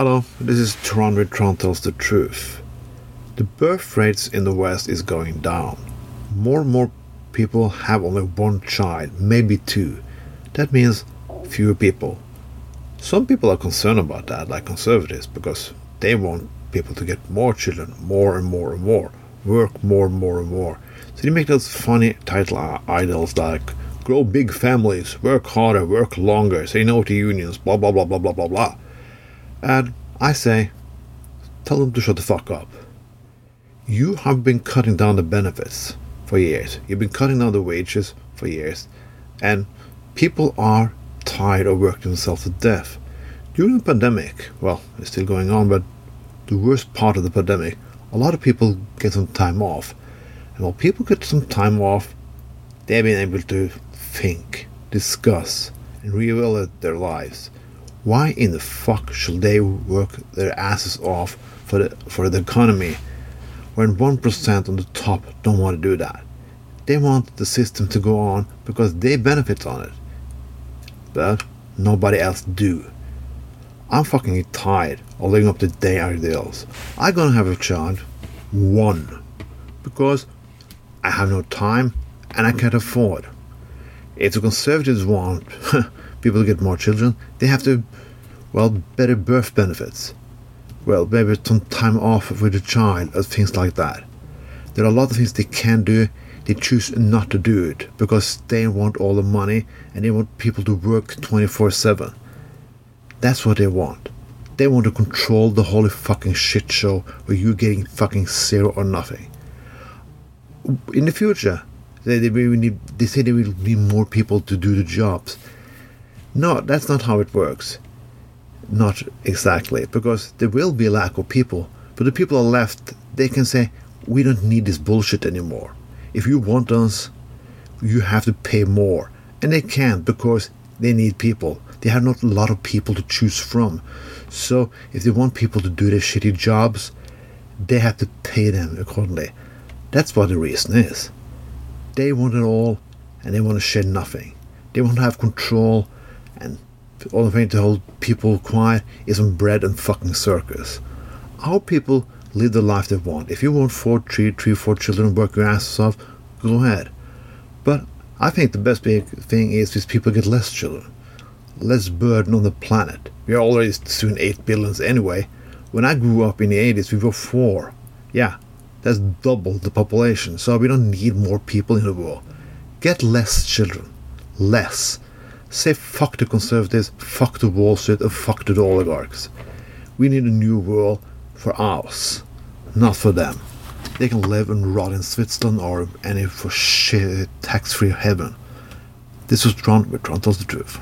Hello, this is Tron with Tron Tells the Truth. The birth rates in the West is going down. More and more people have only one child, maybe two. That means fewer people. Some people are concerned about that, like conservatives, because they want people to get more children, more and more and more, work more and more and more. So they make those funny title idols like grow big families, work harder, work longer, say no to unions, blah blah blah blah blah blah blah. And I say, tell them to shut the fuck up. You have been cutting down the benefits for years. You've been cutting down the wages for years. And people are tired of working themselves to death. During the pandemic, well, it's still going on, but the worst part of the pandemic, a lot of people get some time off. And while people get some time off, they've been able to think, discuss, and reevaluate their lives. Why in the fuck should they work their asses off for the for the economy when one percent on the top don't want to do that? They want the system to go on because they benefit on it. But nobody else do. I'm fucking tired of living up to their ideals. I'm gonna have a child. One. Because I have no time and I can't afford. If the conservatives want people get more children, they have to, well, better birth benefits. Well, maybe some time off with the child or things like that. There are a lot of things they can do. They choose not to do it because they want all the money and they want people to work 24 7. That's what they want. They want to control the holy fucking shit show where you're getting fucking zero or nothing. In the future, they, they, need, they say there will be more people to do the jobs. No, that's not how it works. Not exactly, because there will be a lack of people. But the people are left, they can say, we don't need this bullshit anymore. If you want us, you have to pay more. And they can't because they need people. They have not a lot of people to choose from. So if they want people to do their shitty jobs, they have to pay them accordingly. That's what the reason is. They want it all and they want to share nothing. They want to have control all the thing to hold people quiet is on bread and fucking circus. Our people live the life they want. If you want four, three, three, four children, work your asses off, go ahead. But I think the best big thing is these people get less children, less burden on the planet. We are already soon eight billions anyway. When I grew up in the 80s, we were four. Yeah, that's double the population, so we don't need more people in the world. Get less children. Less. Say fuck the conservatives, fuck the Wall Street, and fuck the oligarchs. We need a new world for us, not for them. They can live and rot in Switzerland or any for shit tax free heaven. This was Tron with Tron Tells the Truth.